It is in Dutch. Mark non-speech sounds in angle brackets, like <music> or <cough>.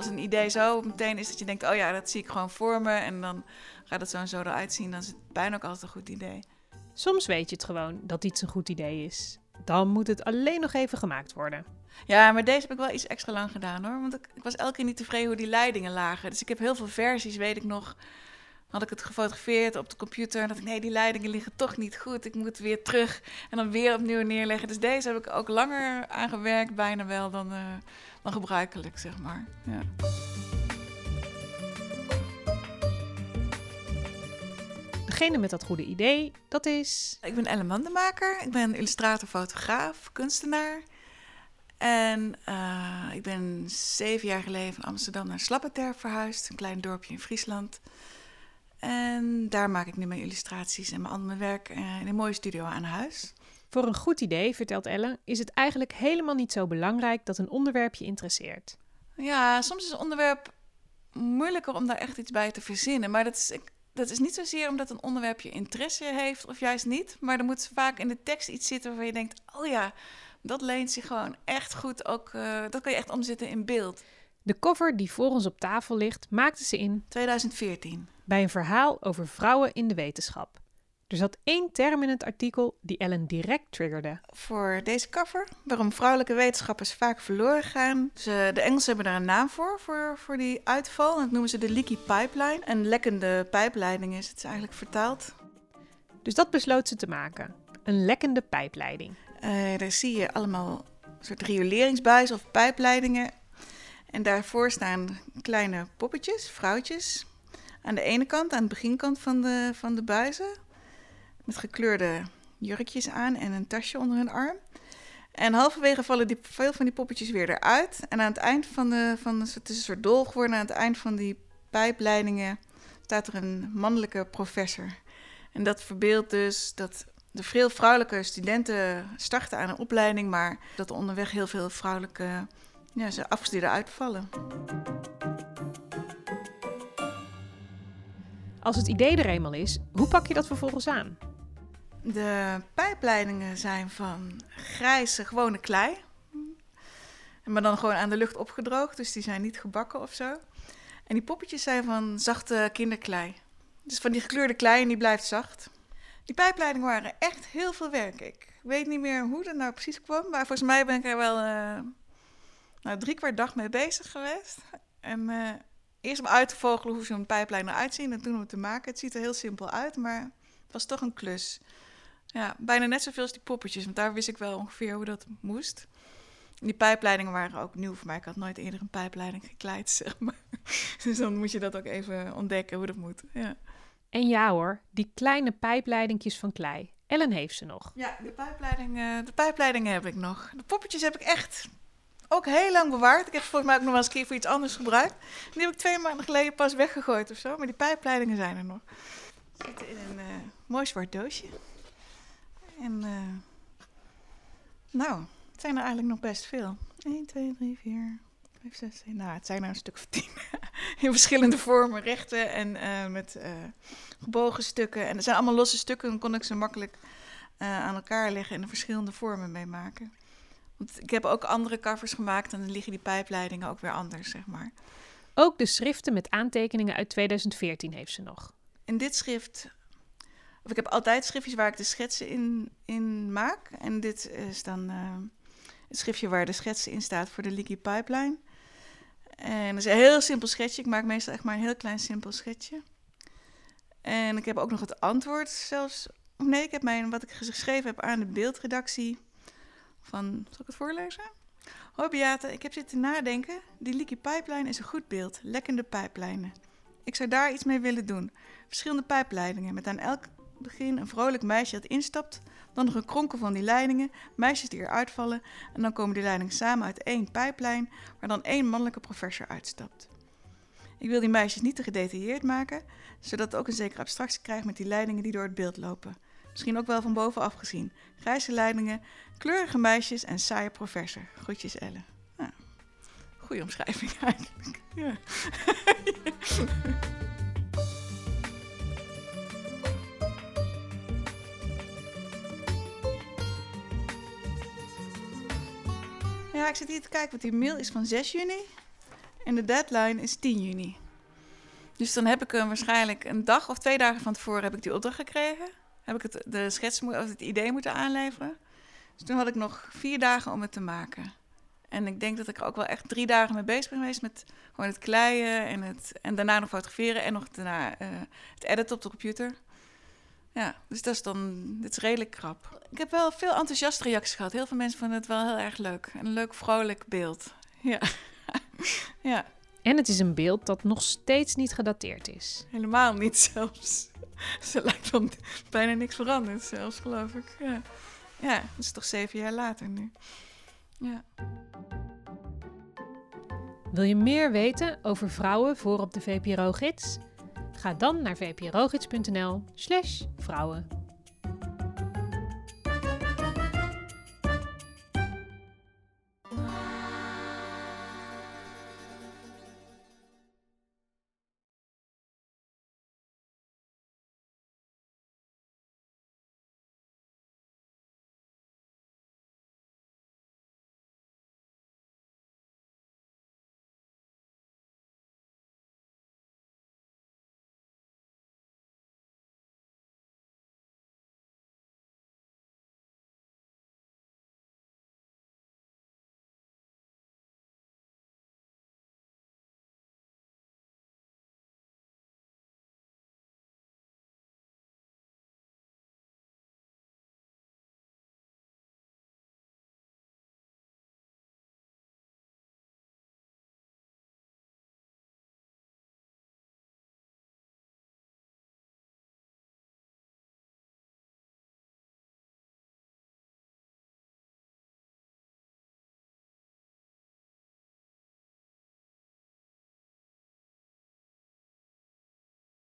als een idee zo meteen is dat je denkt, oh ja, dat zie ik gewoon voor me. En dan gaat het zo en zo eruit zien. Dan is het bijna ook altijd een goed idee. Soms weet je het gewoon dat iets een goed idee is. Dan moet het alleen nog even gemaakt worden. Ja, maar deze heb ik wel iets extra lang gedaan hoor. Want ik, ik was elke keer niet tevreden hoe die leidingen lagen. Dus ik heb heel veel versies, weet ik nog. Had ik het gefotografeerd op de computer. En dacht ik, nee, die leidingen liggen toch niet goed. Ik moet weer terug en dan weer opnieuw neerleggen. Dus deze heb ik ook langer aangewerkt, bijna wel, dan, uh, dan gebruikelijk, zeg maar. Ja. Degene met dat goede idee, dat is... Ik ben Ellen Mandenmaker. Ik ben illustrator, fotograaf, kunstenaar. En uh, ik ben zeven jaar geleden van Amsterdam naar Slappeterp verhuisd. Een klein dorpje in Friesland. En daar maak ik nu mijn illustraties en mijn andere werk in een mooie studio aan huis. Voor een goed idee, vertelt Ellen, is het eigenlijk helemaal niet zo belangrijk dat een onderwerp je interesseert. Ja, soms is een onderwerp moeilijker om daar echt iets bij te verzinnen. Maar dat is, dat is niet zozeer omdat een onderwerp je interesse heeft of juist niet. Maar er moet vaak in de tekst iets zitten waarvan je denkt: oh ja, dat leent zich gewoon echt goed ook. Uh, dat kan je echt omzetten in beeld. De cover die voor ons op tafel ligt, maakte ze in 2014 bij een verhaal over vrouwen in de wetenschap. Er zat één term in het artikel die Ellen direct triggerde. Voor deze cover, waarom vrouwelijke wetenschappers vaak verloren gaan. Ze, de Engelsen hebben daar een naam voor, voor, voor die uitval. Dat noemen ze de leaky pipeline. Een lekkende pijpleiding is het eigenlijk vertaald. Dus dat besloot ze te maken. Een lekkende pijpleiding. Uh, daar zie je allemaal soort rioleringsbuizen of pijpleidingen. En daarvoor staan kleine poppetjes, vrouwtjes. Aan de ene kant, aan de beginkant van de, van de buizen. Met gekleurde jurkjes aan en een tasje onder hun arm. En halverwege vallen die, veel van die poppetjes weer eruit. En aan het eind van de, van het is een soort dol geworden, aan het eind van die pijpleidingen staat er een mannelijke professor. En dat verbeeldt dus dat de veel vrouwelijke studenten starten aan een opleiding, maar dat er onderweg heel veel vrouwelijke ja, ze afgestudeerde uitvallen. Als het idee er eenmaal is, hoe pak je dat vervolgens aan? De pijpleidingen zijn van grijze, gewone klei. Maar dan gewoon aan de lucht opgedroogd, dus die zijn niet gebakken of zo. En die poppetjes zijn van zachte kinderklei. Dus van die gekleurde klei en die blijft zacht. Die pijpleidingen waren echt heel veel werk. Ik weet niet meer hoe dat nou precies kwam, maar volgens mij ben ik er wel uh, nou, drie kwart dag mee bezig geweest. En uh, eerst om uit te vogelen hoe zo'n pijplijn eruit ziet en toen om het te maken. Het ziet er heel simpel uit, maar het was toch een klus. Ja, bijna net zoveel als die poppetjes, want daar wist ik wel ongeveer hoe dat moest. Die pijpleidingen waren ook nieuw voor mij. Ik had nooit eerder een pijpleiding gekleid, <laughs> zeg maar. Dus dan moet je dat ook even ontdekken hoe dat moet. Ja. En ja hoor, die kleine pijpleidingjes van klei. Ellen heeft ze nog. Ja, de, pijpleiding, de pijpleidingen heb ik nog. De poppetjes heb ik echt ook heel lang bewaard. Ik heb volgens mij ook nog wel eens een keer voor iets anders gebruikt. Die heb ik twee maanden geleden pas weggegooid of zo. Maar die pijpleidingen zijn er nog. Zitten in een uh, mooi zwart doosje. En uh, nou, het zijn er eigenlijk nog best veel. 1, 2, 3, 4, 5, 6, 7. Nou, het zijn er een stuk of 10. <laughs> in verschillende vormen, rechte en uh, met gebogen stukken. En er zijn allemaal losse stukken. Dan kon ik ze makkelijk aan elkaar leggen en er verschillende vormen mee maken. Want ik heb ook andere covers gemaakt en dan liggen die pijpleidingen ook weer anders, zeg maar. Ook de schriften met aantekeningen uit 2014 heeft ze nog. In dit schrift, of ik heb altijd schriftjes waar ik de schetsen in, in maak. En dit is dan uh, het schriftje waar de schetsen in staat voor de Leaky Pipeline. En dat is een heel simpel schetsje. Ik maak meestal echt maar een heel klein simpel schetsje. En ik heb ook nog het antwoord zelfs. Nee, ik heb mijn, wat ik geschreven heb aan de beeldredactie van, zal ik het voorlezen? Hoi Beate, ik heb zitten nadenken. Die leaky pipeline is een goed beeld. Lekkende pijplijnen. Ik zou daar iets mee willen doen. Verschillende pijpleidingen met aan elk begin een vrolijk meisje dat instapt. Dan nog een kronkel van die leidingen, meisjes die eruit vallen. En dan komen die leidingen samen uit één pijplijn, waar dan één mannelijke professor uitstapt. Ik wil die meisjes niet te gedetailleerd maken, zodat het ook een zekere abstractie krijgt met die leidingen die door het beeld lopen. Misschien ook wel van bovenaf gezien. Grijze leidingen, kleurige meisjes en saaie professor. Groetjes Ellen. Nou, goede omschrijving eigenlijk. Ja. <laughs> Ja, ik zit hier te kijken, want die mail is van 6 juni. En de deadline is 10 juni. Dus dan heb ik hem waarschijnlijk een dag of twee dagen van tevoren heb ik die opdracht gekregen. Heb ik het, de schets, of het idee moeten aanleveren. Dus toen had ik nog vier dagen om het te maken. En ik denk dat ik er ook wel echt drie dagen mee bezig ben geweest met gewoon het kleien en, het, en daarna nog fotograferen en nog daarna uh, het editen op de computer. Ja, dus dat is dan, dit is redelijk krap. Ik heb wel veel enthousiaste reacties gehad. Heel veel mensen vonden het wel heel erg leuk. Een leuk, vrolijk beeld. <laughs> Ja. ja. En het is een beeld dat nog steeds niet gedateerd is. Helemaal niet <laughs> zelfs. <laughs> Ze lijkt wel bijna niks veranderd zelfs, geloof ik. Ja, ja is toch zeven jaar later nu. Ja. Wil je meer weten over vrouwen voor op de VPRO-gids? Ga dan naar vprogids.nl slash vrouwen.